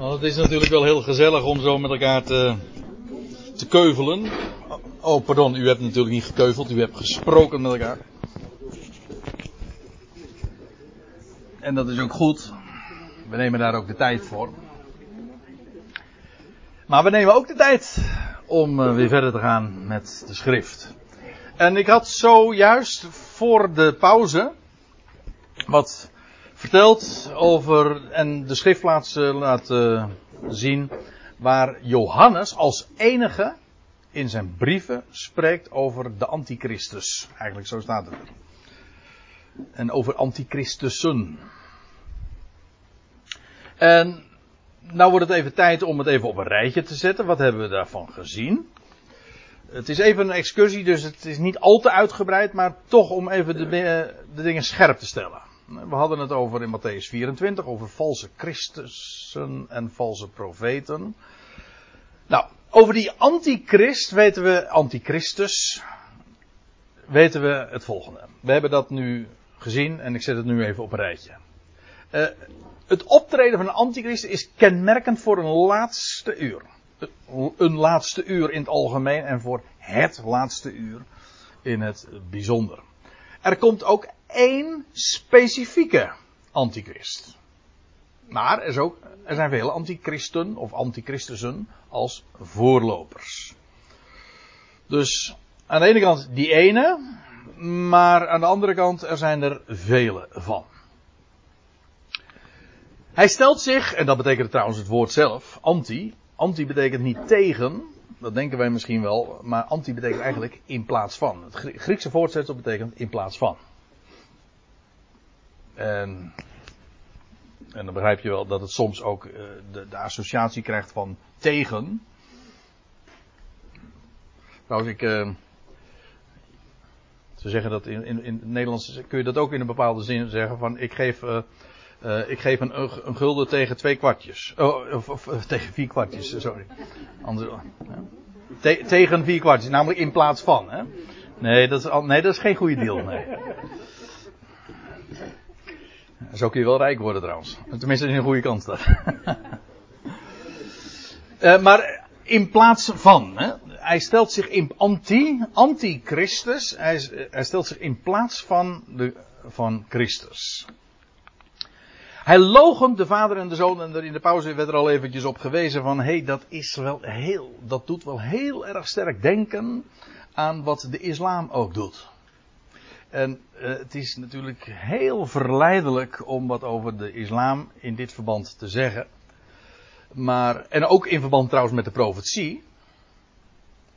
Nou, het is natuurlijk wel heel gezellig om zo met elkaar te, te keuvelen. Oh, pardon, u hebt natuurlijk niet gekeuveld, u hebt gesproken met elkaar. En dat is ook goed. We nemen daar ook de tijd voor. Maar we nemen ook de tijd om eh, weer verder te gaan met de schrift. En ik had zojuist voor de pauze wat verteld over en de schriftplaats laten zien waar Johannes als enige in zijn brieven spreekt over de antichristus. Eigenlijk zo staat het. En over antichristussen. En nou wordt het even tijd om het even op een rijtje te zetten. Wat hebben we daarvan gezien? Het is even een excursie, dus het is niet al te uitgebreid, maar toch om even de, de dingen scherp te stellen. We hadden het over in Matthäus 24 over valse Christussen en valse profeten. Nou, over die antichrist weten we, antichristus, weten we het volgende. We hebben dat nu gezien en ik zet het nu even op een rijtje. Uh, het optreden van een antichrist is kenmerkend voor een laatste uur. Een laatste uur in het algemeen en voor het laatste uur in het bijzonder. Er komt ook één specifieke antichrist. Maar er, is ook, er zijn vele antichristen of antichristussen als voorlopers. Dus aan de ene kant die ene, maar aan de andere kant er zijn er vele van. Hij stelt zich, en dat betekent trouwens het woord zelf, anti. Anti betekent niet tegen, dat denken wij misschien wel, maar anti betekent eigenlijk in plaats van. Het Griekse voortzetsel betekent in plaats van. En, en dan begrijp je wel dat het soms ook uh, de, de, associatie krijgt van tegen. Trouwens, ik. Uh, ze zeggen dat in, in, in het Nederlands kun je dat ook in een bepaalde zin zeggen van ik geef. Uh, uh, ik geef een, een, gulden tegen twee kwartjes. Oh, of, tegen vier kwartjes, sorry. Tegen vier kwartjes, namelijk in plaats van. Hè? Nee, dat is, nee, dat is geen goede deal. Nee. Zo kun je wel rijk worden trouwens. Tenminste, in een goede kant staat. uh, maar in plaats van. Hè? Hij stelt zich in anti, anti-Christus. Hij, hij stelt zich in plaats van, de, van Christus. Hij logent de vader en de zoon. En er in de pauze werd er al eventjes op gewezen van. Hé, hey, dat is wel heel. Dat doet wel heel erg sterk denken aan wat de islam ook doet. En uh, het is natuurlijk heel verleidelijk om wat over de islam in dit verband te zeggen. Maar, en ook in verband trouwens met de profetie.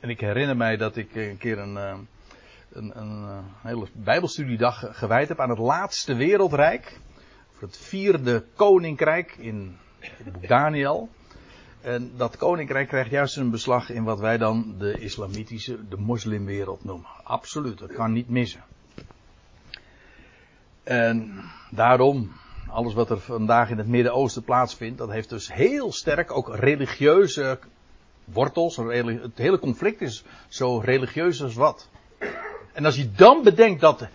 En ik herinner mij dat ik een keer een, uh, een, een, hele bijbelstudiedag gewijd heb aan het laatste wereldrijk. Voor het vierde koninkrijk in boek Daniel. En dat koninkrijk krijgt juist een beslag in wat wij dan de islamitische, de moslimwereld noemen. Absoluut, dat kan niet missen. En daarom, alles wat er vandaag in het Midden-Oosten plaatsvindt, dat heeft dus heel sterk ook religieuze wortels. Het hele conflict is zo religieus als wat. En als je dan bedenkt dat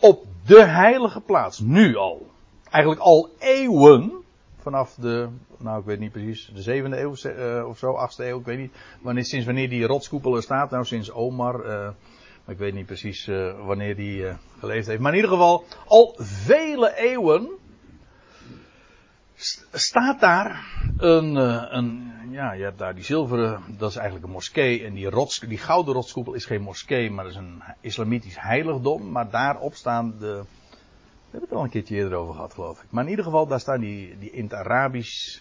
op de heilige plaats, nu al, eigenlijk al eeuwen, vanaf de, nou ik weet niet precies, de zevende eeuw uh, of zo, achtste eeuw, ik weet niet, wanneer, sinds wanneer die rotskoepel er staat, nou sinds Omar, uh, ik weet niet precies uh, wanneer die uh, geleefd heeft. Maar in ieder geval, al vele eeuwen staat daar een, uh, een, ja, je hebt daar die zilveren, dat is eigenlijk een moskee. En die, rots, die gouden rotskoepel is geen moskee, maar is een islamitisch heiligdom. Maar daarop staan de, we hebben het al een keertje eerder over gehad, geloof ik. Maar in ieder geval, daar staan die, die in het Arabisch,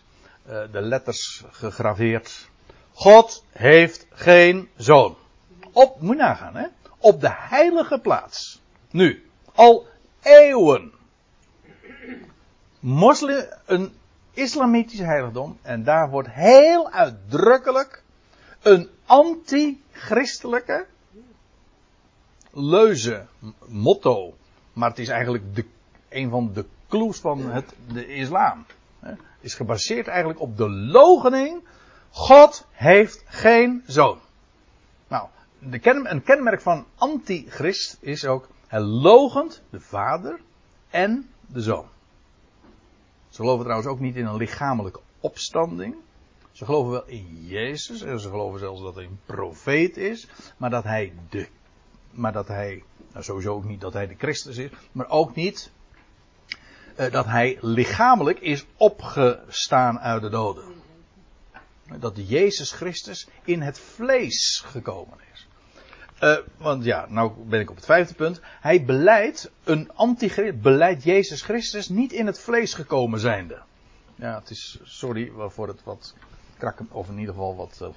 de letters gegraveerd. God heeft geen zoon. Op, moet je nagaan, hè op de heilige plaats. Nu, al eeuwen. Moslim, een islamitisch heiligdom. En daar wordt heel uitdrukkelijk een anti-christelijke leuze, motto. Maar het is eigenlijk de, een van de clues van het, de islam. Is gebaseerd eigenlijk op de logening. God heeft geen zoon. De een kenmerk van antichrist is ook, hij logent de vader en de zoon. Ze geloven trouwens ook niet in een lichamelijke opstanding. Ze geloven wel in Jezus en ze geloven zelfs dat hij een profeet is, maar dat hij de, maar dat hij, nou sowieso ook niet dat hij de Christus is, maar ook niet uh, dat hij lichamelijk is opgestaan uit de doden. Dat Jezus Christus in het vlees gekomen is. Uh, want ja, nou ben ik op het vijfde punt. Hij beleidt een anti beleidt Jezus Christus niet in het vlees gekomen zijnde. Ja, het is, sorry voor het wat krakken, of in ieder geval wat uh,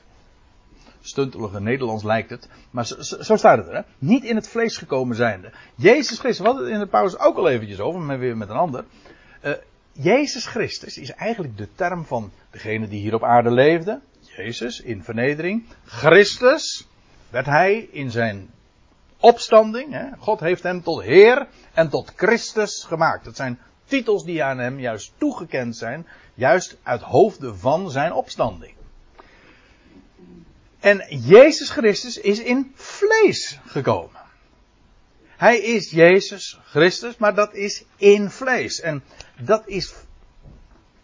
stuntelige Nederlands lijkt het. Maar zo, staat het er, hè? Niet in het vlees gekomen zijnde. Jezus Christus, we hadden het in de pauze ook al eventjes over, maar weer met een ander. Uh, Jezus Christus is eigenlijk de term van degene die hier op aarde leefde. Jezus in vernedering. Christus werd hij in zijn opstanding. Hè? God heeft hem tot Heer en tot Christus gemaakt. Dat zijn titels die aan hem juist toegekend zijn. Juist uit hoofde van zijn opstanding. En Jezus Christus is in vlees gekomen. Hij is Jezus Christus, maar dat is in vlees. En dat is,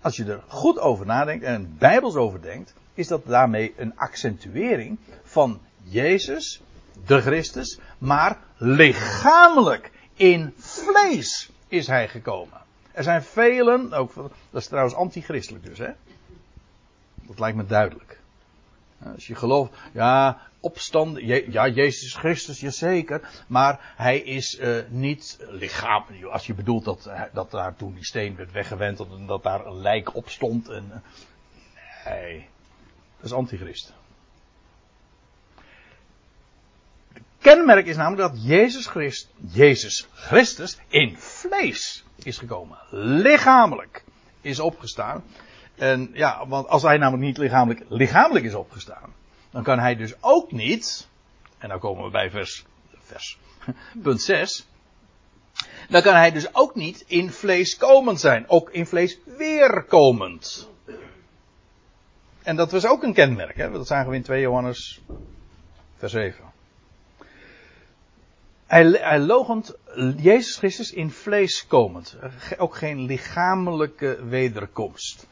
als je er goed over nadenkt en bijbels over denkt, is dat daarmee een accentuering van Jezus, de Christus, maar lichamelijk in vlees is hij gekomen. Er zijn velen, ook, dat is trouwens antichristelijk dus, hè? Dat lijkt me duidelijk. Als je gelooft, ja, opstand, ja, Jezus Christus, jazeker, maar hij is uh, niet lichaam. Als je bedoelt dat, dat daar toen die steen werd weggewenteld en dat daar een lijk op stond. En, nee, dat is antichrist. Het kenmerk is namelijk dat Jezus, Christ, Jezus Christus in vlees is gekomen. Lichamelijk is opgestaan. En ja, want als hij namelijk niet lichamelijk, lichamelijk is opgestaan, dan kan hij dus ook niet, en dan komen we bij vers, vers punt 6, dan kan hij dus ook niet in vlees komend zijn, ook in vlees weerkomend. En dat was ook een kenmerk, hè? dat zagen we in 2 Johannes vers 7. Hij, hij logent Jezus Christus in vlees komend. Ook geen lichamelijke wederkomst.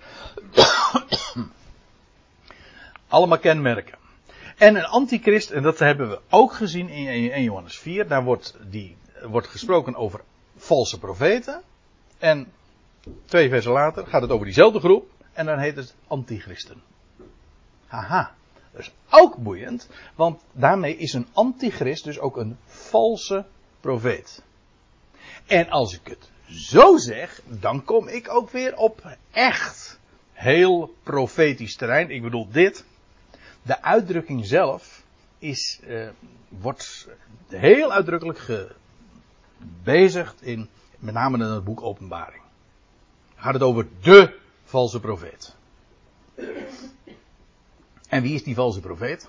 Allemaal kenmerken. En een antichrist, en dat hebben we ook gezien in 1 Johannes 4, daar wordt, die, wordt gesproken over valse profeten. En twee versen later gaat het over diezelfde groep, en dan heet het antichristen. Haha. Dat is ook boeiend, want daarmee is een antichrist dus ook een valse profeet. En als ik het zo zeg, dan kom ik ook weer op echt heel profetisch terrein. Ik bedoel dit. De uitdrukking zelf is, uh, wordt heel uitdrukkelijk gebezigd in met name in het boek Openbaring. Gaat het over de valse profeet. En wie is die valse profeet?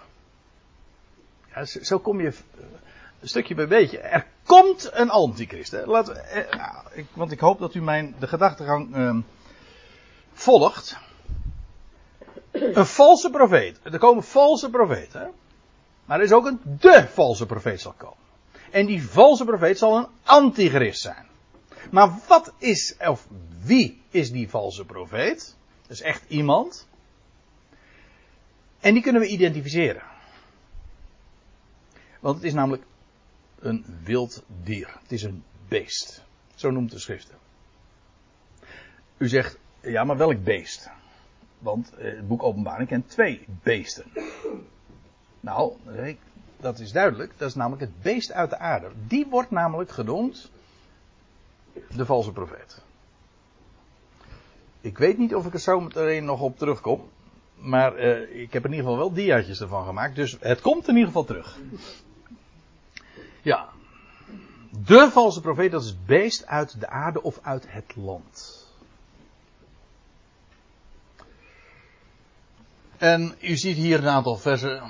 Ja, zo kom je een stukje bij beetje. Er komt een antichrist. Hè. Eh, ik, want ik hoop dat u mijn de gedachtegang eh, volgt. Een valse profeet. Er komen valse profeten. Maar er is ook een de valse profeet zal komen. En die valse profeet zal een antichrist zijn. Maar wat is, of wie is die valse profeet? Dat is echt iemand. En die kunnen we identificeren. Want het is namelijk een wild dier. Het is een beest. Zo noemt de schrift U zegt, ja, maar welk beest? Want eh, het boek Openbaring kent twee beesten. Nou, dat is duidelijk. Dat is namelijk het beest uit de aarde. Die wordt namelijk genoemd de valse profeet. Ik weet niet of ik er zo meteen nog op terugkom. Maar uh, ik heb in ieder geval wel diaatjes ervan gemaakt. Dus het komt in ieder geval terug. Ja. De valse profeet, dat is het beest uit de aarde of uit het land. En u ziet hier een aantal versen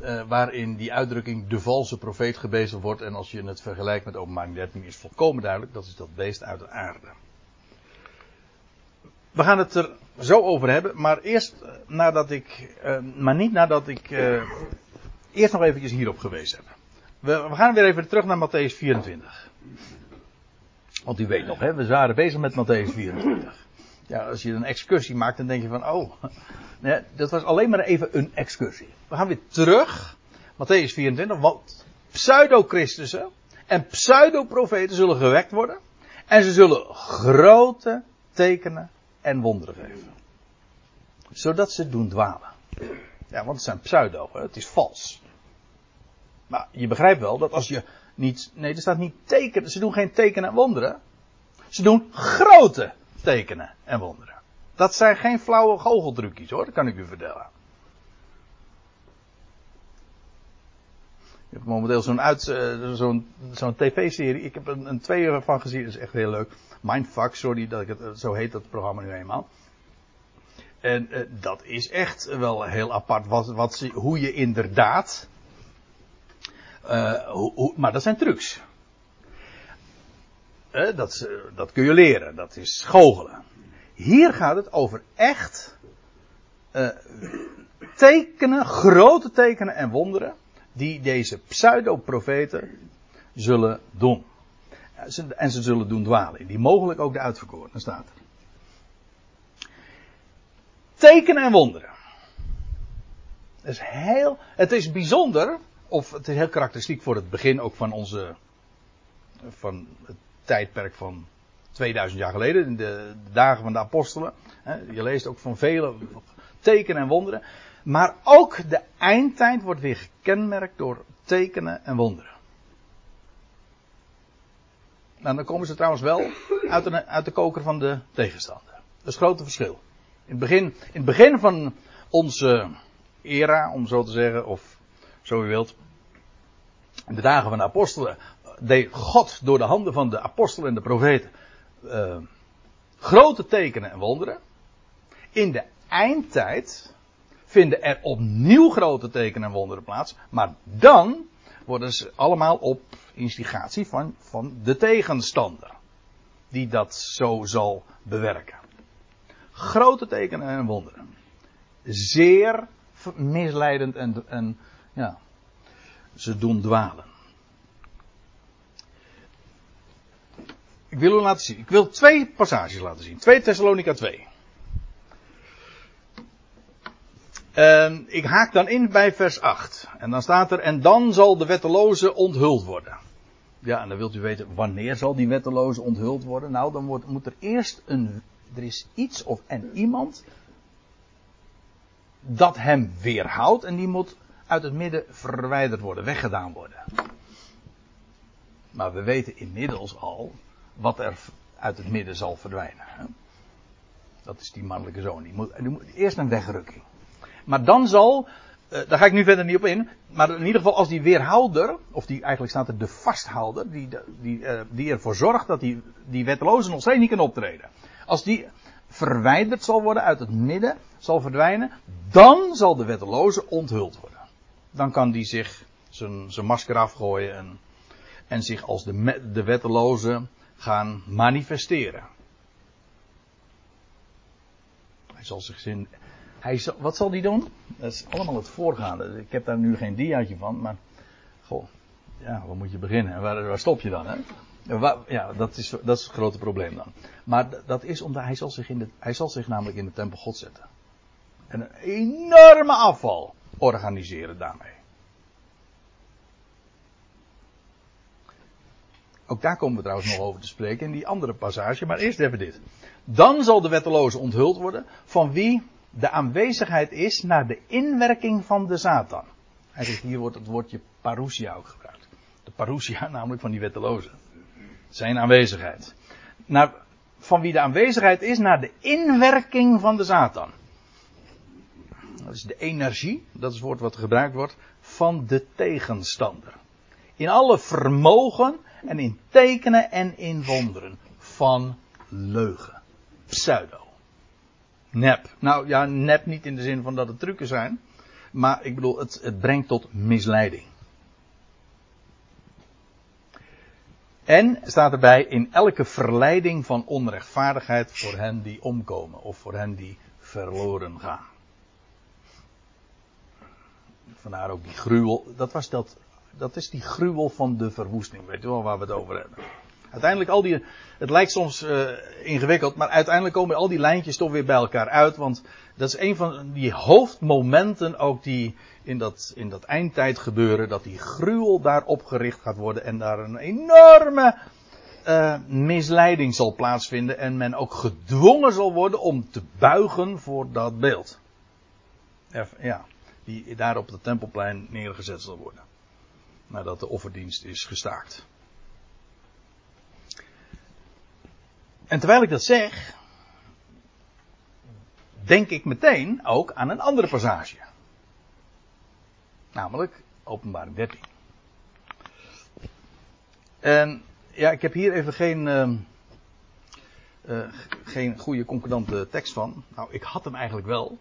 uh, waarin die uitdrukking de valse profeet gebezigd wordt. En als je het vergelijkt met openbaring 13 is volkomen duidelijk. Dat is dat beest uit de aarde. We gaan het er zo over hebben, maar eerst eh, nadat ik, uh, maar niet nadat ik uh, eerst nog eventjes hierop gewezen heb. We, gaan weer even terug naar Matthäus 24. Want u weet nog, hè, we waren bezig met Matthäus 24. Ja, als je een excursie maakt, dan denk je van, oh, dat was alleen maar even een excursie. We gaan weer terug, Matthäus 24, want pseudo-christussen en pseudo-profeten zullen gewekt worden. En ze zullen grote tekenen en wonderen geven. Zodat ze doen dwalen. Ja, want het zijn pseudo, het is vals. Maar je begrijpt wel dat als je niet, nee, er staat niet tekenen, ze doen geen tekenen en wonderen. Ze doen grote tekenen en wonderen. Dat zijn geen flauwe goocheltrucjes hoor, dat kan ik u vertellen. Je hebt momenteel zo'n uit, eh, zo'n, zo'n tv-serie. Ik heb een, een twee ervan gezien, dat is echt heel leuk. Mindfuck, sorry dat ik het, zo heet dat programma nu eenmaal. En uh, dat is echt wel heel apart, wat, wat, hoe je inderdaad. Uh, hoe, hoe, maar dat zijn trucs. Uh, dat, dat kun je leren, dat is goochelen. Hier gaat het over echt tekenen, grote tekenen en wonderen die deze pseudo-profeten zullen doen. En ze zullen doen dwalen. Die mogelijk ook de uitverkoren staat. Tekenen en wonderen. Het is heel, het is bijzonder, of het is heel karakteristiek voor het begin ook van onze, van het tijdperk van 2000 jaar geleden, in de dagen van de apostelen. Je leest ook van vele tekenen en wonderen. Maar ook de eindtijd wordt weer gekenmerkt door tekenen en wonderen. Nou, dan komen ze trouwens wel uit de, uit de koker van de tegenstander. Dat is het grote verschil. In het begin, in het begin van onze era, om zo te zeggen, of zo u wilt, in de dagen van de apostelen, deed God door de handen van de apostelen en de profeten uh, grote tekenen en wonderen. In de eindtijd vinden er opnieuw grote tekenen en wonderen plaats. Maar dan worden ze allemaal op instigatie van, van de tegenstander. Die dat zo zal bewerken. Grote tekenen en wonderen. Zeer misleidend en, en ja, ze doen dwalen. Ik wil u laten zien. Ik wil twee passages laten zien. 2 Thessalonica 2. Uh, ik haak dan in bij vers 8. En dan staat er, en dan zal de wetteloze onthuld worden. Ja, en dan wilt u weten, wanneer zal die wetteloze onthuld worden? Nou, dan wordt, moet er eerst een, er is iets of en iemand dat hem weerhoudt en die moet uit het midden verwijderd worden, weggedaan worden. Maar we weten inmiddels al wat er uit het midden zal verdwijnen. Dat is die mannelijke zoon. Die moet, die moet eerst een wegrukking. Maar dan zal, uh, daar ga ik nu verder niet op in, maar in ieder geval als die weerhouder, of die eigenlijk staat er de vasthouder, die, die, uh, die ervoor zorgt dat die, die wetteloze nog steeds niet kan optreden. Als die verwijderd zal worden uit het midden, zal verdwijnen, dan zal de wetteloze onthuld worden. Dan kan die zich zijn, zijn masker afgooien en, en zich als de, de wetteloze gaan manifesteren. Hij zal zich zin, hij wat zal die doen? Dat is allemaal het voorgaande. Ik heb daar nu geen diaatje van, maar. Goh, ja, waar moet je beginnen? Waar, waar stop je dan? Hè? Ja, dat is, dat is het grote probleem dan. Maar dat is omdat hij zal zich, in de, hij zal zich namelijk in de tempel God zetten. En een enorme afval organiseren daarmee. Ook daar komen we trouwens nog over te spreken in die andere passage. Maar eerst even dit. Dan zal de wetteloze onthuld worden. Van wie de aanwezigheid is naar de inwerking van de Satan. Eigenlijk hier wordt het woordje parousia ook gebruikt. De parousia namelijk van die wetteloze. Zijn aanwezigheid. Van wie de aanwezigheid is naar de inwerking van de Satan. Dat is de energie, dat is het woord wat gebruikt wordt, van de tegenstander. In alle vermogen en in tekenen en in wonderen van leugen. Pseudo. Nep. Nou ja, nep niet in de zin van dat het trucken zijn. Maar ik bedoel, het, het brengt tot misleiding. En staat erbij in elke verleiding van onrechtvaardigheid voor hen die omkomen of voor hen die verloren gaan. Vandaar ook die gruwel. Dat, was dat, dat is die gruwel van de verwoesting. Weet je wel waar we het over hebben. Uiteindelijk al die, het lijkt soms uh, ingewikkeld, maar uiteindelijk komen al die lijntjes toch weer bij elkaar uit. Want dat is een van die hoofdmomenten ook die in dat, in dat eindtijd gebeuren. Dat die gruwel daar opgericht gaat worden en daar een enorme uh, misleiding zal plaatsvinden. En men ook gedwongen zal worden om te buigen voor dat beeld. Ja, die daar op het tempelplein neergezet zal worden. Nadat de offerdienst is gestaakt. En terwijl ik dat zeg, denk ik meteen ook aan een andere passage. Namelijk openbaring 13. En ja, ik heb hier even geen, uh, uh, geen goede concordante tekst van. Nou, ik had hem eigenlijk wel.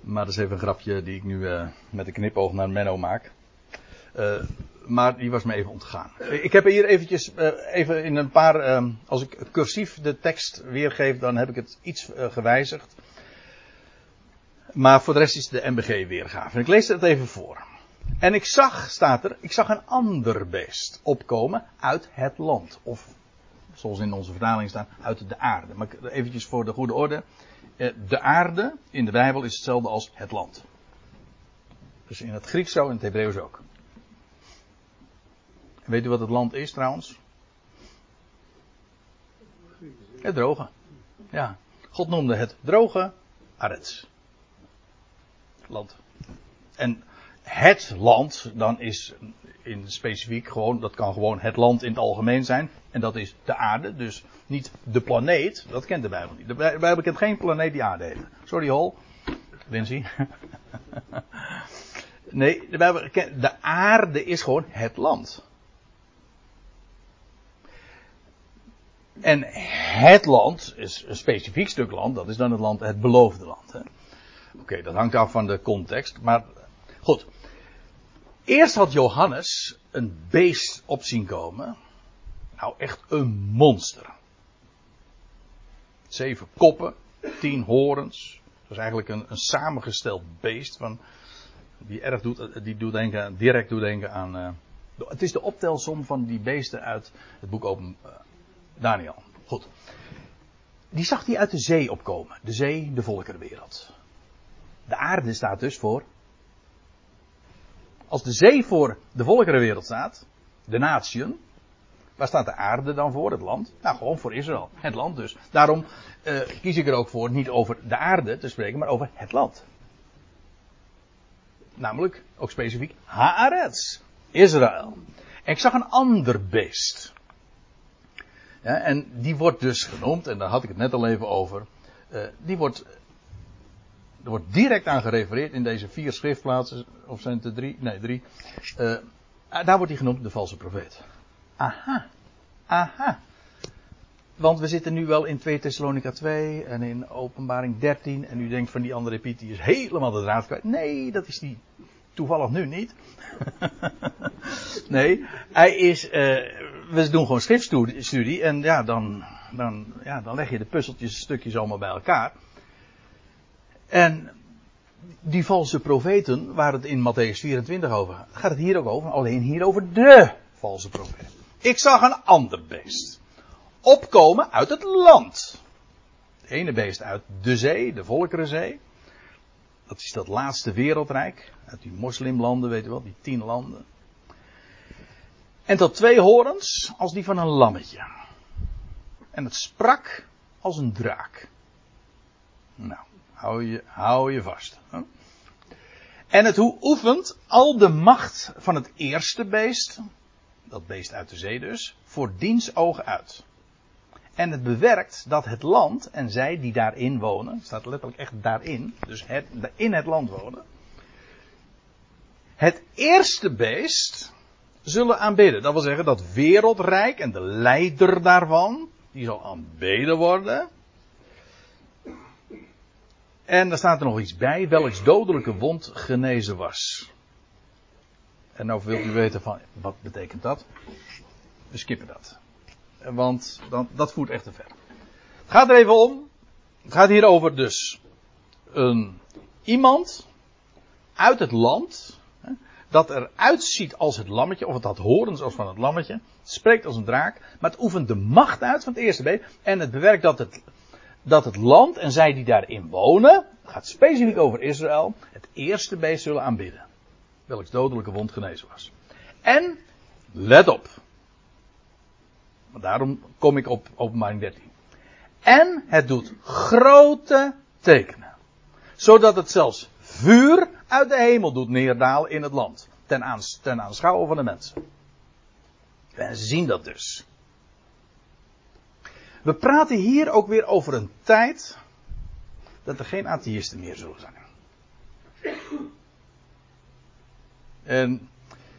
Maar dat is even een grapje die ik nu uh, met een knipoog naar Menno maak. Maar die was me even ontgaan. Ik heb hier eventjes, uh, even in een paar, als ik cursief de tekst weergeef, dan heb ik het iets gewijzigd. Maar voor de rest is de MBG weergave. Ik lees het even voor. En ik zag, staat er, ik zag een ander beest opkomen uit het land. Of, zoals in onze vertaling staat, uit de aarde. Maar eventjes voor de goede orde. Eh, de aarde in de Bijbel is hetzelfde als het land. Dus in het Grieks zo, in het Hebreeuws ook. Weet u wat het land is trouwens? Het droge. Ja. God noemde het droge Arets. Land. En het land, dan is in specifiek gewoon, dat kan gewoon het land in het algemeen zijn. En dat is de aarde, dus niet de planeet. Dat kent de Bijbel niet. De Bijbel kent geen planeet die aarde heet. Sorry Hol. Lindsay. nee, de Bijbel kent, de aarde is gewoon het land. En het land is een specifiek stuk land, dat is dan het land, het beloofde land. Oké, dat hangt af van de context, maar goed. Eerst had Johannes een beest op zien komen. Nou, echt een monster. Zeven koppen, tien horens. Dat is eigenlijk een, een samengesteld beest van, die erg doet, die doet denken, direct doet denken aan. Uh, het is de optelsom van die beesten uit het boek Open uh, Daniel. Goed. Die zag hij uit de zee opkomen. De zee, de volkerenwereld. De aarde staat dus voor als de zee voor de volkerenwereld staat, de natieën, waar staat de aarde dan voor, het land? Nou, gewoon voor Israël, het land dus. Daarom uh, kies ik er ook voor niet over de aarde te spreken, maar over het land. Namelijk, ook specifiek, Haaretz, Israël. En ik zag een ander beest. En die wordt dus genoemd, en daar had ik het net al even over, uh, die wordt er wordt direct aan gerefereerd in deze vier schriftplaatsen, of zijn er drie? Nee, drie. Uh, daar wordt hij genoemd de valse profeet. Aha. Aha. Want we zitten nu wel in 2 Thessalonica 2 en in openbaring 13. En u denkt van die andere Piet, die is helemaal de draad kwijt. Nee, dat is die toevallig nu niet. nee, hij is, uh, we doen gewoon schriftstudie en ja dan, dan, ja, dan leg je de puzzeltjes stukjes allemaal bij elkaar. En die valse profeten, waar het in Matthäus 24 over gaat, gaat het hier ook over, alleen hier over de valse profeet. Ik zag een ander beest opkomen uit het land. Het ene beest uit de zee, de Volkerenzee. Dat is dat laatste wereldrijk. Uit die moslimlanden, weet je wel, die tien landen. En tot twee horens als die van een lammetje. En het sprak als een draak. Nou. Hou je, hou je vast. En het oefent al de macht van het eerste beest, dat beest uit de zee dus, voor diens ogen uit. En het bewerkt dat het land en zij die daarin wonen, staat letterlijk echt daarin, dus het, in het land wonen, het eerste beest zullen aanbidden. Dat wil zeggen dat wereldrijk en de leider daarvan, die zal aanbeden worden. En daar staat er nog iets bij, welks dodelijke wond genezen was. En nou wilt u weten van, wat betekent dat? We skippen dat. Want dan, dat voert echt te ver. Het gaat er even om. Het gaat hier over dus een, iemand uit het land. Dat er uitziet als het lammetje, of het had horens als van het lammetje. Spreekt als een draak, maar het oefent de macht uit van het eerste beest. En het bewerkt dat het, dat het land en zij die daarin wonen, gaat specifiek over Israël, het eerste beest zullen aanbidden. Welks dodelijke wond genezen was. En, let op. Daarom kom ik op openbaring 13. En het doet grote tekenen. Zodat het zelfs vuur uit de hemel doet neerdalen in het land. Ten, aans, ten aanschouwen van de mensen. En ze zien dat dus. We praten hier ook weer over een tijd dat er geen atheïsten meer zullen zijn. En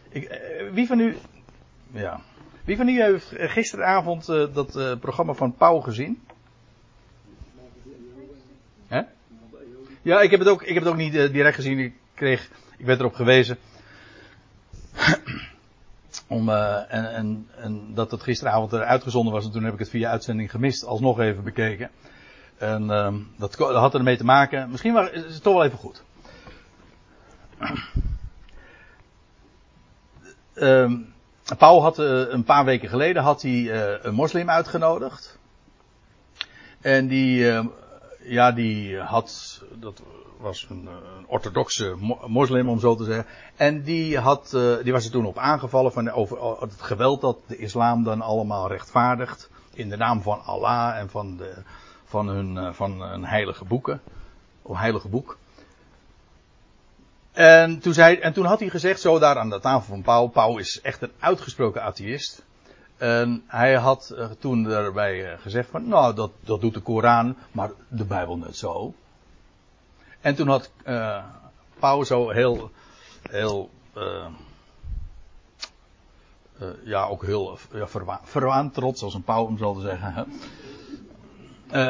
ik, eh, wie van u, ja, wie van u heeft gisteravond uh, dat uh, programma van Pauw gezien? Ja, ik heb het ook, ik heb het ook niet uh, direct gezien. Ik kreeg, ik werd erop gewezen. Om, en, en, en, dat het gisteravond uitgezonden was. En toen heb ik het via uitzending gemist. Alsnog even bekeken. En ehm, dat, had ermee te maken. Misschien was, is het toch wel even goed. Um, Paul had uh, een paar weken geleden had hij, een moslim uitgenodigd. En die, uh, ja, die had, dat was een, orthodoxe moslim om zo te zeggen. En die, had, die was er toen op aangevallen van over het geweld dat de islam dan allemaal rechtvaardigt. In de naam van Allah en van, de, van, hun, van hun heilige boeken. Of heilige boek. En toen, zei, en toen had hij gezegd, zo daar aan de tafel van Pauw. Pauw is echt een uitgesproken atheïst. En hij had uh, toen daarbij uh, gezegd van, nou, dat, dat doet de Koran, maar de Bijbel net zo. En toen had uh, zo heel, heel, ja, ook heel ja, verwa verwaand trots, als een pauw om zo te zeggen.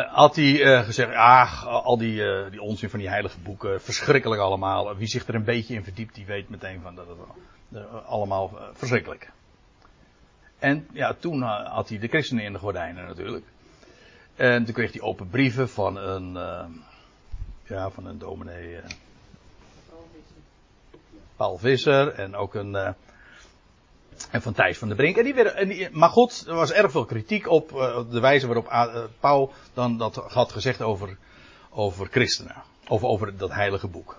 Had hij gezegd, ah, al die, die onzin van die heilige boeken, verschrikkelijk allemaal. Wie zich er een beetje in verdiept, die weet meteen van dat het allemaal verschrikkelijk. En ja, toen had hij de christenen in de gordijnen natuurlijk. En toen kreeg hij open brieven van een, ja, van een dominee, Paul Visser en ook een en van Thijs van der Brink. En die werden, en maar goed, er was erg veel kritiek op uh, de wijze waarop uh, Paul dan dat had gezegd over, over christenen. Of over dat heilige boek.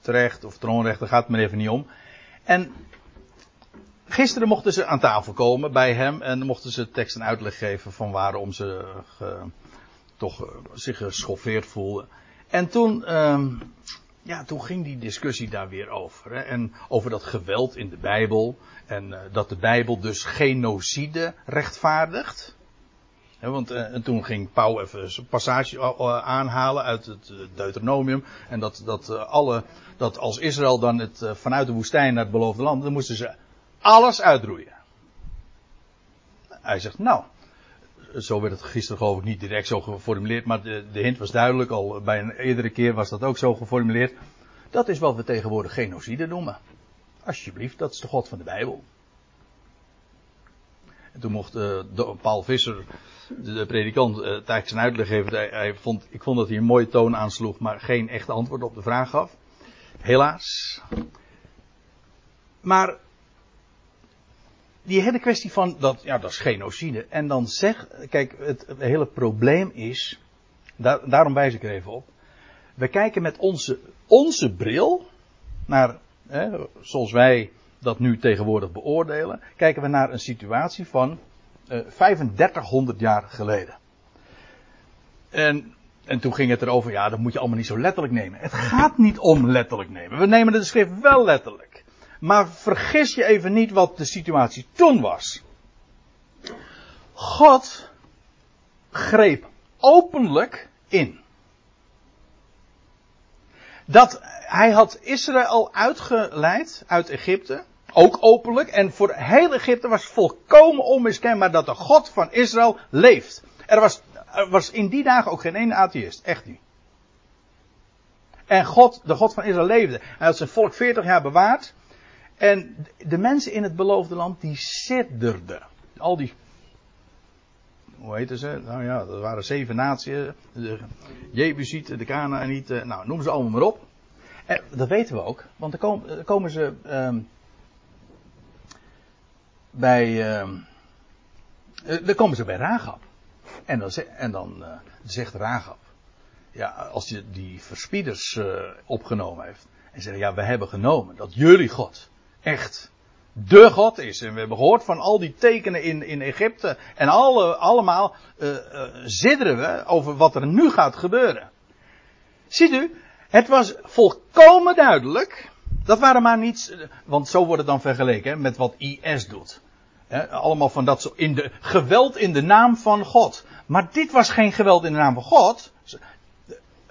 Terecht of troonrecht, daar gaat het me even niet om. En gisteren mochten ze aan tafel komen bij hem en mochten ze tekst en uitleg geven van waarom ze ge, toch uh, zich geschoffeerd voelden. En toen, ehm, ja, toen ging die discussie daar weer over. Hè? En over dat geweld in de Bijbel. En uh, dat de Bijbel dus genocide rechtvaardigt. Want en toen ging Pauw even een passage aanhalen uit het Deuteronomium. En dat, dat, alle, dat als Israël dan het, vanuit de woestijn naar het beloofde land, dan moesten ze alles uitroeien. Hij zegt, nou, zo werd het gisteren geloof ik niet direct zo geformuleerd, maar de, de hint was duidelijk, al bij een eerdere keer was dat ook zo geformuleerd. Dat is wat we tegenwoordig genocide noemen. Alsjeblieft, dat is de God van de Bijbel. En toen mocht uh, Paul Visser, de, predikant, uh, tijdens zijn uitleg geven. Hij, hij, vond, ik vond dat hij een mooie toon aansloeg, maar geen echte antwoord op de vraag gaf. Helaas. Maar die hele kwestie van dat, ja, dat is genocide. En dan zeg, kijk, het, hele probleem is, daar, daarom wijs ik er even op. We kijken met onze, onze bril naar hè, zoals wij dat nu tegenwoordig beoordelen, kijken we naar een situatie van uh, 3500 jaar geleden. En, en toen ging het erover, ja, dat moet je allemaal niet zo letterlijk nemen. Het gaat niet om letterlijk nemen. We nemen de schrift wel letterlijk. Maar vergis je even niet wat de situatie toen was. God greep openlijk in. Dat hij had Israël uitgeleid uit Egypte. Ook openlijk. En voor heel Egypte was volkomen onmiskenbaar dat de God van Israël leeft. Er was, er was in die dagen ook geen ene atheïst. Echt niet. En God, de God van Israël leefde. Hij had zijn volk 40 jaar bewaard. En de mensen in het beloofde land, die sidderden. Al die hoe heette ze? Nou ja, dat waren zeven naties. De Jebusieten, de Canaanieten, nou noem ze allemaal maar op. En dat weten we ook, want dan komen, ze ehm, bij. ehm, eh, dan komen ze bij Ragab. En dan, en dan eh, zegt Ragab. Ja, als je die verspieders eh, opgenomen heeft. En zeggen, ja, we hebben genomen dat jullie God echt de God is. En we hebben gehoord van al die tekenen in, in Egypte. En alle, allemaal eh, zidderen we over wat er nu gaat gebeuren. Ziet u, het was volkomen duidelijk. Dat waren maar niets, eh, want zo wordt het dan vergeleken hè, met wat IS doet. Allemaal van dat in de geweld in de naam van God. Maar dit was geen geweld in de naam van God.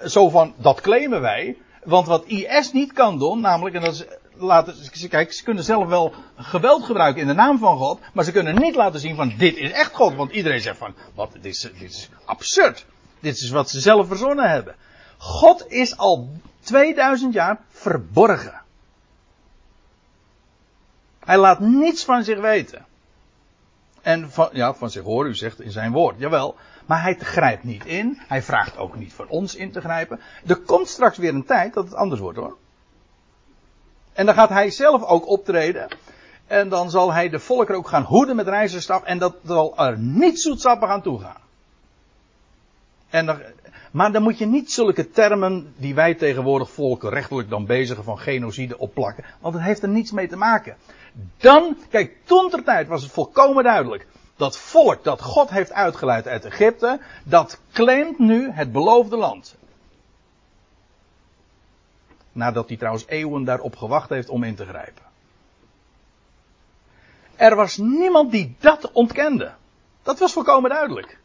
Zo van dat claimen wij. Want wat IS niet kan doen, namelijk, en dat is, laten, kijk, ze kunnen zelf wel geweld gebruiken in de naam van God, maar ze kunnen niet laten zien van dit is echt God, want iedereen zegt van, wat, dit is, dit is absurd. Dit is wat ze zelf verzonnen hebben. God is al 2000 jaar verborgen. Hij laat niets van zich weten. En van, ja, van zich horen, u zegt in zijn woord, jawel. Maar hij grijpt niet in. Hij vraagt ook niet van ons in te grijpen. Er komt straks weer een tijd dat het anders wordt hoor. En dan gaat hij zelf ook optreden. En dan zal hij de volkeren ook gaan hoeden met rijzerstaf. En dat zal er niet zoetsappig aan toe gaan. En maar dan moet je niet zulke termen die wij tegenwoordig volkenrechtelijk dan bezigen van genocide opplakken. Want het heeft er niets mee te maken. Dan, kijk, toen ter tijd was het volkomen duidelijk. Dat volk dat God heeft uitgeleid uit Egypte, dat claimt nu het beloofde land. Nadat hij trouwens eeuwen daarop gewacht heeft om in te grijpen. Er was niemand die dat ontkende. Dat was volkomen duidelijk.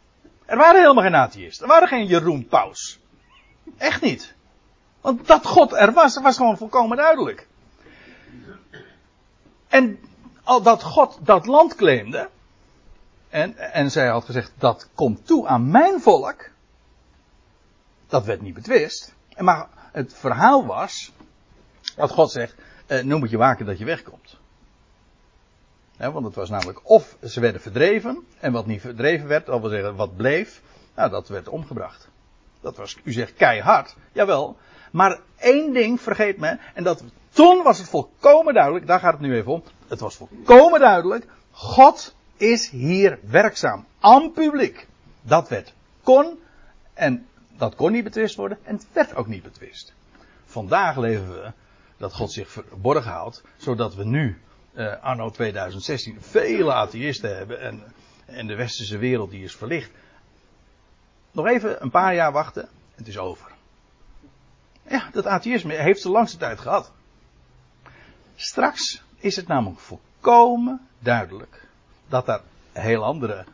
Er waren helemaal geen atheïsten. Er waren geen Jeroen Paus. Echt niet. Want dat God er was, was gewoon volkomen duidelijk. En al dat God dat land claimde. En, en zij had gezegd, dat komt toe aan mijn volk. Dat werd niet betwist. Maar het verhaal was, dat God zegt, eh, nu moet je waken dat je wegkomt. Want het was namelijk of ze werden verdreven, en wat niet verdreven werd, dat wil zeggen wat bleef, nou dat werd omgebracht. Dat was, u zegt keihard, jawel. Maar één ding vergeet men, en dat toen was het volkomen duidelijk, daar gaat het nu even om. Het was volkomen duidelijk, God is hier werkzaam. Aan publiek. Dat werd kon, en dat kon niet betwist worden, en het werd ook niet betwist. Vandaag leven we dat God zich verborgen houdt, zodat we nu, eh, anno 2016, vele atheïsten hebben en, en de westerse wereld die is verlicht. Nog even een paar jaar wachten, het is over. Ja, dat atheïsme heeft ze langste tijd gehad. Straks is het namelijk volkomen duidelijk dat er heel andere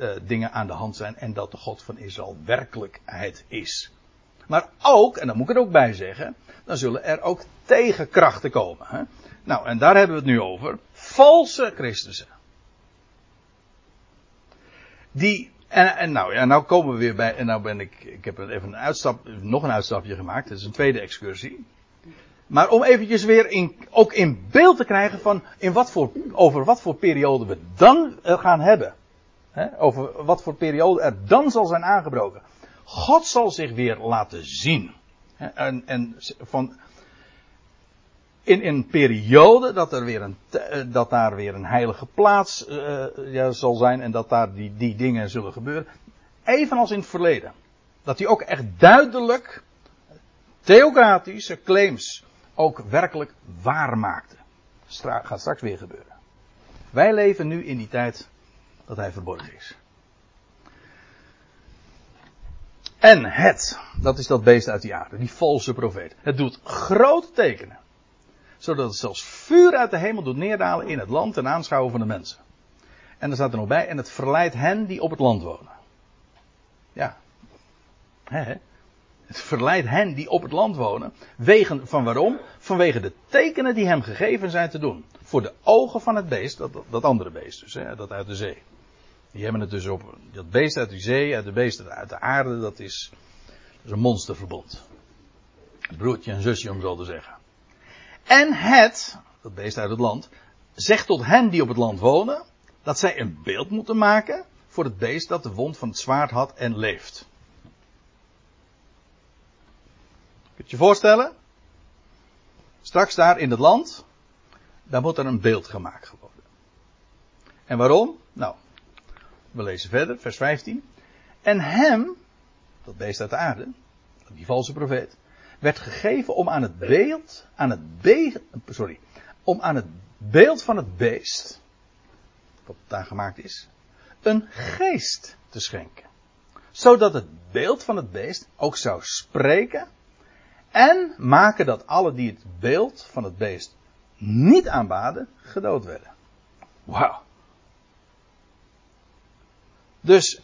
uh, dingen aan de hand zijn en dat de God van Israël werkelijkheid is. Maar ook, en daar moet ik er ook bij zeggen, dan zullen er ook tegenkrachten komen. Hè? Nou, en daar hebben we het nu over. Valse Christussen. Die, en, en nou ja, nou komen we weer bij, en nou ben ik, ik heb even een uitstap, nog een uitstapje gemaakt, het is een tweede excursie. Maar om eventjes weer in, ook in beeld te krijgen van in wat voor, over wat voor periode we dan gaan hebben. He, over wat voor periode er dan zal zijn aangebroken. God zal zich weer laten zien. He, en, en van, in een periode dat, er weer een, dat daar weer een heilige plaats uh, ja, zal zijn en dat daar die, die dingen zullen gebeuren. Evenals in het verleden. Dat hij ook echt duidelijk theocratische claims ook werkelijk waar maakte. Gaat straks weer gebeuren. Wij leven nu in die tijd dat hij verborgen is. En het, dat is dat beest uit de aarde, die valse profeet. Het doet grote tekenen. Zodat het zelfs vuur uit de hemel doet neerdalen in het land ten aanschouwen van de mensen. En er staat er nog bij, en het verleidt hen die op het land wonen. Ja. He, he. Het verleidt hen die op het land wonen. Wegen, van waarom? Vanwege de tekenen die hem gegeven zijn te doen. Voor de ogen van het beest, dat, dat andere beest dus, dat uit de zee. Die hebben het dus op, dat beest uit de zee, uit de beest uit de aarde, dat is, dat is een monsterverbond. Broertje en zusje om zo te zeggen. En het, dat beest uit het land, zegt tot hen die op het land wonen, dat zij een beeld moeten maken voor het beest dat de wond van het zwaard had en leeft. Kun je je voorstellen? Straks daar in het land, daar moet er een beeld gemaakt worden. En waarom? Nou, we lezen verder, vers 15. En hem, dat beest uit de aarde, die valse profeet, werd gegeven om aan het beeld, aan het beest, sorry, om aan het beeld van het beest, wat daar gemaakt is, een geest te schenken. Zodat het beeld van het beest ook zou spreken en maken dat alle die het beeld van het beest niet aanbaden, gedood werden. Wauw. Dus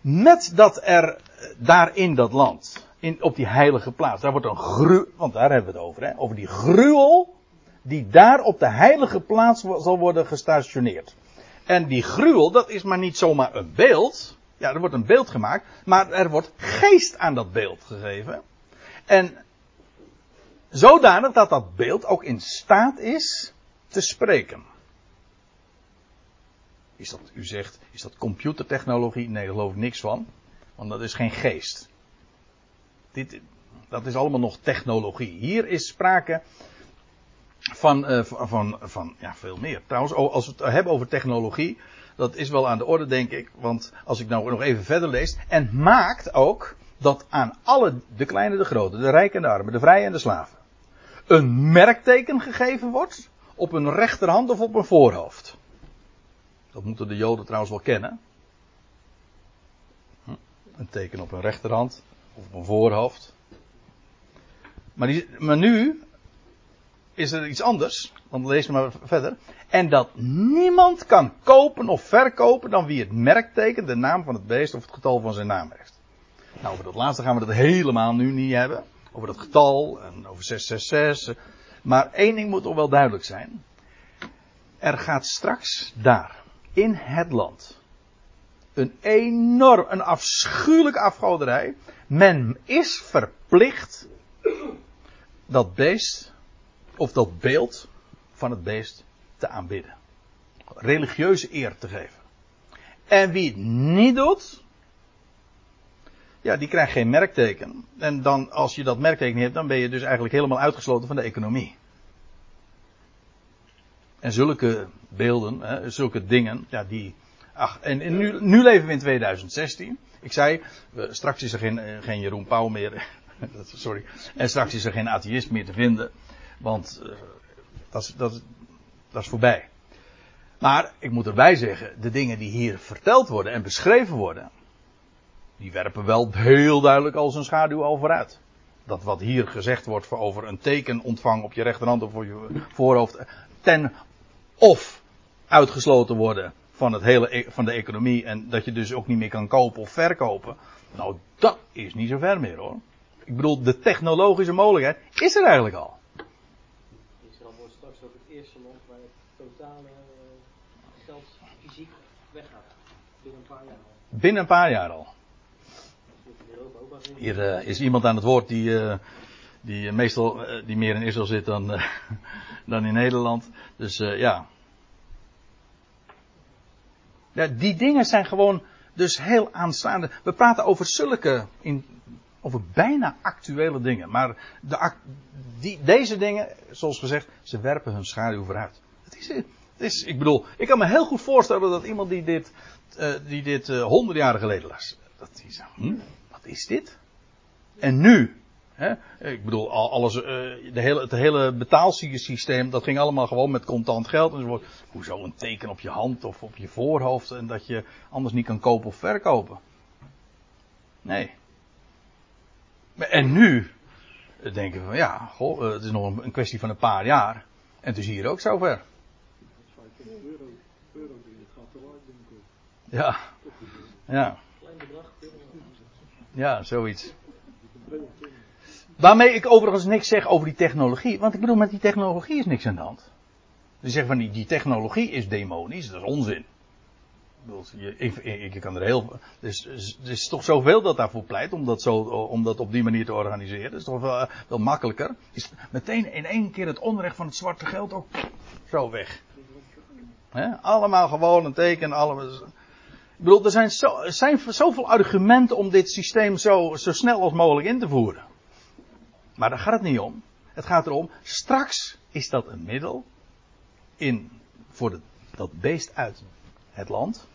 met dat er daar in dat land, in, op die heilige plaats, daar wordt een gruwel, want daar hebben we het over, hè, over die gruwel die daar op de heilige plaats zal worden gestationeerd. En die gruwel, dat is maar niet zomaar een beeld. Ja, er wordt een beeld gemaakt, maar er wordt geest aan dat beeld gegeven. En zodanig dat dat beeld ook in staat is te spreken. Is dat, u zegt, is dat computertechnologie? Nee, daar geloof ik niks van. Want dat is geen geest. Dit, dat is allemaal nog technologie. Hier is sprake van, uh, van, van, ja, veel meer. Trouwens, als we het hebben over technologie, dat is wel aan de orde, denk ik. Want als ik nou nog even verder lees. En maakt ook dat aan alle, de kleine, de grote, de rijken en de armen, de vrije en de slaven, een merkteken gegeven wordt op een rechterhand of op een voorhoofd. Dat moeten de Joden trouwens wel kennen. Hm, een teken op een rechterhand of op een voorhoofd. Maar, die, maar nu is er iets anders. Want lees maar verder. En dat niemand kan kopen of verkopen dan wie het merkteken, de naam van het beest of het getal van zijn naam heeft. Nou, over dat laatste gaan we dat helemaal nu niet hebben. Over dat getal en over 666. Maar één ding moet toch wel duidelijk zijn. Er gaat straks daar, in het land, een enorm, een afschuwelijke afgoderij. Men is verplicht dat beest of dat beeld van het beest te aanbidden. Religieuze eer te geven. En wie het niet doet, ja, die krijgt geen merkteken. En dan, als je dat merkteken hebt, dan ben je dus eigenlijk helemaal uitgesloten van de economie. En zulke beelden, hè, zulke dingen, ja, die. Ach, en, nu, nu, leven we in 2016. Ik zei, straks is er geen, geen Jeroen Pauw meer. Sorry. En straks is er geen atheïst meer te vinden. Want uh, dat, dat, dat is voorbij. Maar ik moet erbij zeggen, de dingen die hier verteld worden en beschreven worden, die werpen wel heel duidelijk als een schaduw al vooruit. Dat wat hier gezegd wordt over een teken ontvangen op je rechterhand of voor je voorhoofd, ten of uitgesloten worden van, het hele, e- van de economie en dat je dus ook niet meer kan kopen of verkopen. Nou, dat is niet zo ver meer hoor. Ik bedoel, de technologische mogelijkheid is er eigenlijk al. Israël wordt straks ook het eerste land waar het totale geld fysiek weggaat. Binnen een paar jaar al. Binnen een paar jaar al. Hier uh, is iemand aan het woord die, uh, die meestal uh, die meer in Israël zit dan, dan in Nederland. Dus ja. ja. Die dingen zijn gewoon dus heel aanstaande. We praten over zulke, in, over bijna actuele dingen. Maar de, die, deze dingen, zoals gezegd, ze werpen hun schaduw vooruit. Het is, het is, ik bedoel, ik kan me heel goed voorstellen dat iemand die dit, die dit honderd jaar geleden las, dat die zegt, hm, wat is dit? En nu? Ik bedoel, alles, uh, de hele, het hele betaalsysteem, dat ging allemaal gewoon met contant geld. Enzovoort. Hoezo een teken op je hand of op je voorhoofd en dat je anders niet kan kopen of verkopen? Nee. En nu denken we van ja, goh, het is nog een, een kwestie van een paar jaar. En het is hier ook zover. Ja. Ja. Ja, zoiets. Waarmee ik overigens niks zeg over die technologie. Want ik bedoel, met die technologie is niks aan de hand. Je zegt van die, die technologie is demonisch, dat is onzin. Ik, kan er heel. Dus, er is toch zoveel dat daarvoor pleit om dat, zo, om dat op die manier te organiseren. Dat is toch wel, wel makkelijker. Is meteen in één keer het onrecht van het zwarte geld ook zo weg. He? Allemaal gewoon een teken. Allemaal, ik bedoel, er zijn, zo, er zijn zoveel argumenten om dit systeem zo, zo snel als mogelijk in te voeren. Maar daar gaat het niet om. Het gaat erom, straks is dat een middel in, voor de, dat beest uit het land,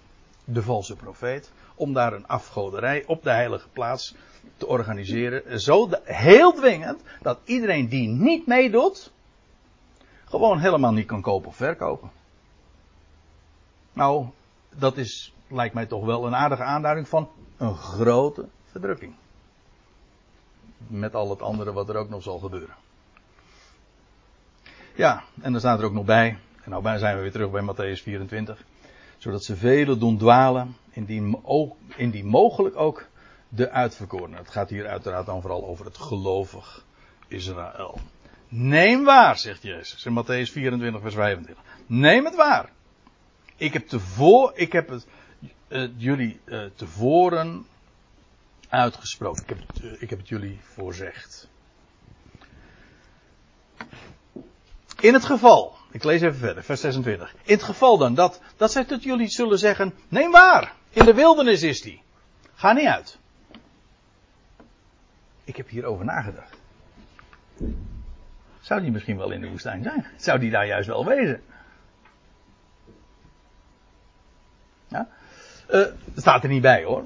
de valse profeet, om daar een afgoderij op de heilige plaats te organiseren. Zo heel dwingend dat iedereen die niet meedoet, gewoon helemaal niet kan kopen of verkopen. Nou, dat is, lijkt mij toch wel een aardige aanduiding van een grote verdrukking. Met al het andere wat er ook nog zal gebeuren. Ja, en dan staat er ook nog bij, en nou zijn we weer terug bij Matthäus 24, zodat ze velen doen dwalen, indien, indien mogelijk ook de uitverkorenen. Het gaat hier uiteraard dan vooral over het gelovig Israël. Neem waar, zegt Jezus in Matthäus 24, vers 25. Neem het waar. Ik heb, tevoren, ik heb het uh, jullie uh, tevoren uitgesproken. Ik heb, het, uh, ik heb het jullie voorzegd. In het geval, ik lees even verder, vers 26. In het geval dan dat, dat zij tot jullie zullen zeggen, neem waar, in de wildernis is die. Ga niet uit. Ik heb hierover nagedacht. Zou die misschien wel in de woestijn zijn? Zou die daar juist wel wezen? Ja? Uh, staat er niet bij hoor.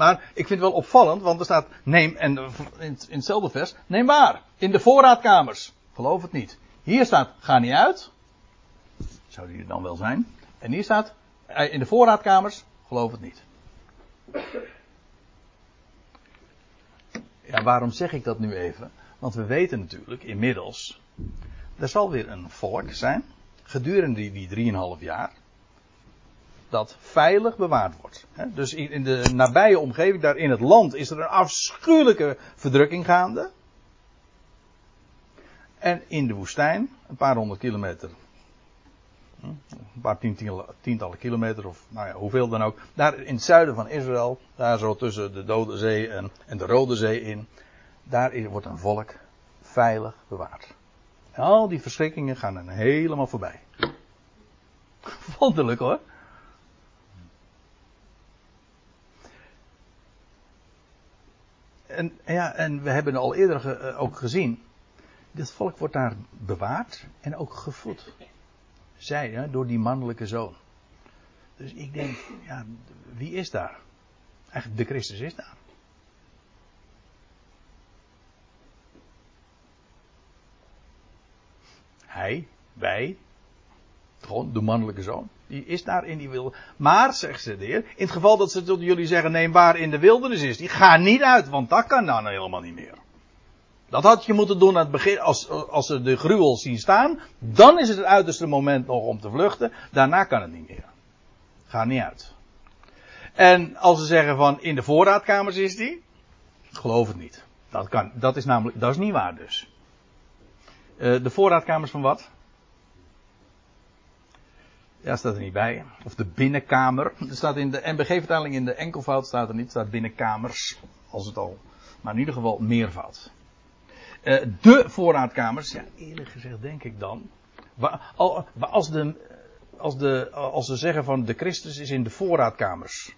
Maar ik vind het wel opvallend, want er staat neem, en in, hetzelfde vers, neem waar, in de voorraadkamers. Geloof het niet. Hier staat, ga niet uit. Zou die er dan wel zijn? En hier staat, in de voorraadkamers, geloof het niet. Ja, waarom zeg ik dat nu even? Want we weten natuurlijk inmiddels, er zal weer een volk zijn, gedurende die, die 3,5 jaar, dat veilig bewaard wordt. Dus in de nabije omgeving, daar in het land, is er een afschuwelijke verdrukking gaande. En in de woestijn, een paar honderd kilometer, hm, een paar tientallen kilometer, of nou ja, hoeveel dan ook, daar in het zuiden van Israël, daar zo tussen de Dode Zee en, en de Rode Zee in, daar wordt een volk veilig bewaard. En al die verschrikkingen gaan er helemaal voorbij. Wonderlijk hoor. En, ja, en we hebben al eerder eh, ook gezien. Dit volk wordt daar bewaard en ook gevoed. Zij, hè, door die mannelijke zoon. Dus ik denk, ja, wie is daar? Eigenlijk de Christus is daar. Hij, wij, gewoon de mannelijke zoon. Die is daar in die wilde. Maar, zegt ze de heer, in het geval dat ze tot jullie zeggen, neem waar in de wildernis is, die ga niet uit, want dat kan dan helemaal niet meer. Dat had je moeten doen aan het begin, als, als ze de gruwel zien staan, dan is het het uiterste moment nog om te vluchten, daarna kan het niet meer. Ga niet uit. En als ze zeggen van, in de voorraadkamers is die, geloof het niet. Dat kan, dat is namelijk, dat is niet waar dus. Uh, de voorraadkamers van wat? Ja, staat er niet bij. Of de binnenkamer. Er staat in de NBG-vertaling in de enkelvoud staat er niet. staat binnenkamers. Als het al. Maar in ieder geval meervoud. Uh, de voorraadkamers. Ja, eerlijk gezegd denk ik dan. Als, de, als, de, als ze zeggen van de Christus is in de voorraadkamers.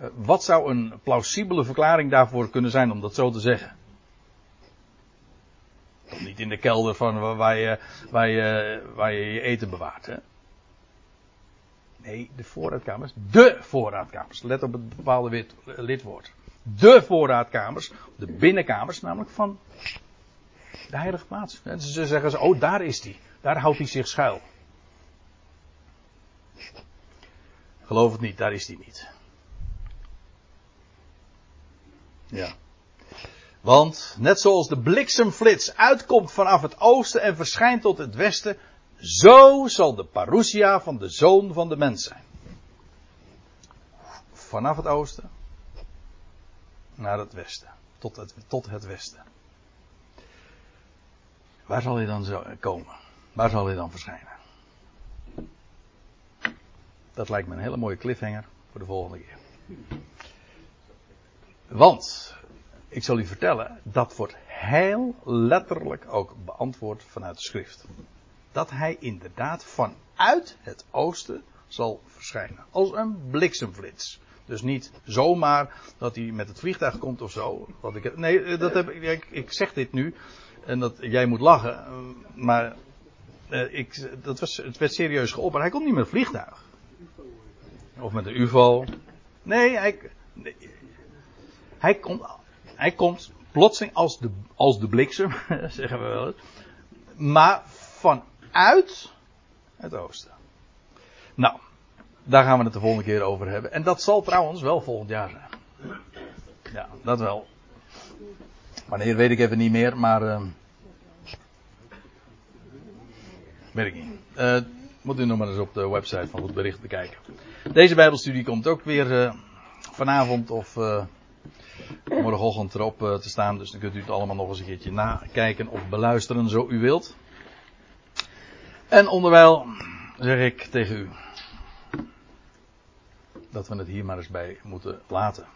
Uh, wat zou een plausibele verklaring daarvoor kunnen zijn om dat zo te zeggen? Niet in de kelder van waar je, waar je, waar je, je eten bewaart. Hè? Nee, de voorraadkamers. De voorraadkamers. Let op het bepaalde lidwoord. De voorraadkamers. De binnenkamers, namelijk van de heilige plaats. En ze zeggen ze, oh daar is hij. Daar houdt hij zich schuil. Geloof het niet, daar is hij niet. Ja. Want net zoals de bliksemflits uitkomt vanaf het oosten en verschijnt tot het westen, zo zal de parousia van de zoon van de mens zijn. Vanaf het oosten naar het westen, tot het, tot het westen. Waar zal hij dan zo komen? Waar zal hij dan verschijnen? Dat lijkt me een hele mooie cliffhanger voor de volgende keer. Want ik zal u vertellen, dat wordt heel letterlijk ook beantwoord vanuit de schrift. Dat hij inderdaad vanuit het oosten zal verschijnen. Als een bliksemflits. Dus niet zomaar dat hij met het vliegtuig komt of zo. Wat ik, nee, dat heb, ik, ik zeg dit nu. En dat, jij moet lachen, maar eh, ik, dat was, het werd serieus geopperd. Hij komt niet met een vliegtuig. Of met een UFO. Nee, hij, hij, komt, hij komt plotseling als de, als de bliksem, zeggen we wel eens. Maar vanuit het oosten. Nou, daar gaan we het de volgende keer over hebben. En dat zal trouwens wel volgend jaar zijn. Ja, dat wel. Wanneer weet ik even niet meer, maar. Uh, weet ik niet. Uh, moet u nog maar eens op de website van Goed Bericht bekijken. Deze Bijbelstudie komt ook weer uh, vanavond of uh, morgenochtend erop te staan. Dus dan kunt u het allemaal nog eens een keertje nakijken of beluisteren, zo u wilt. En onderwijl zeg ik tegen u dat we het hier maar eens bij moeten laten.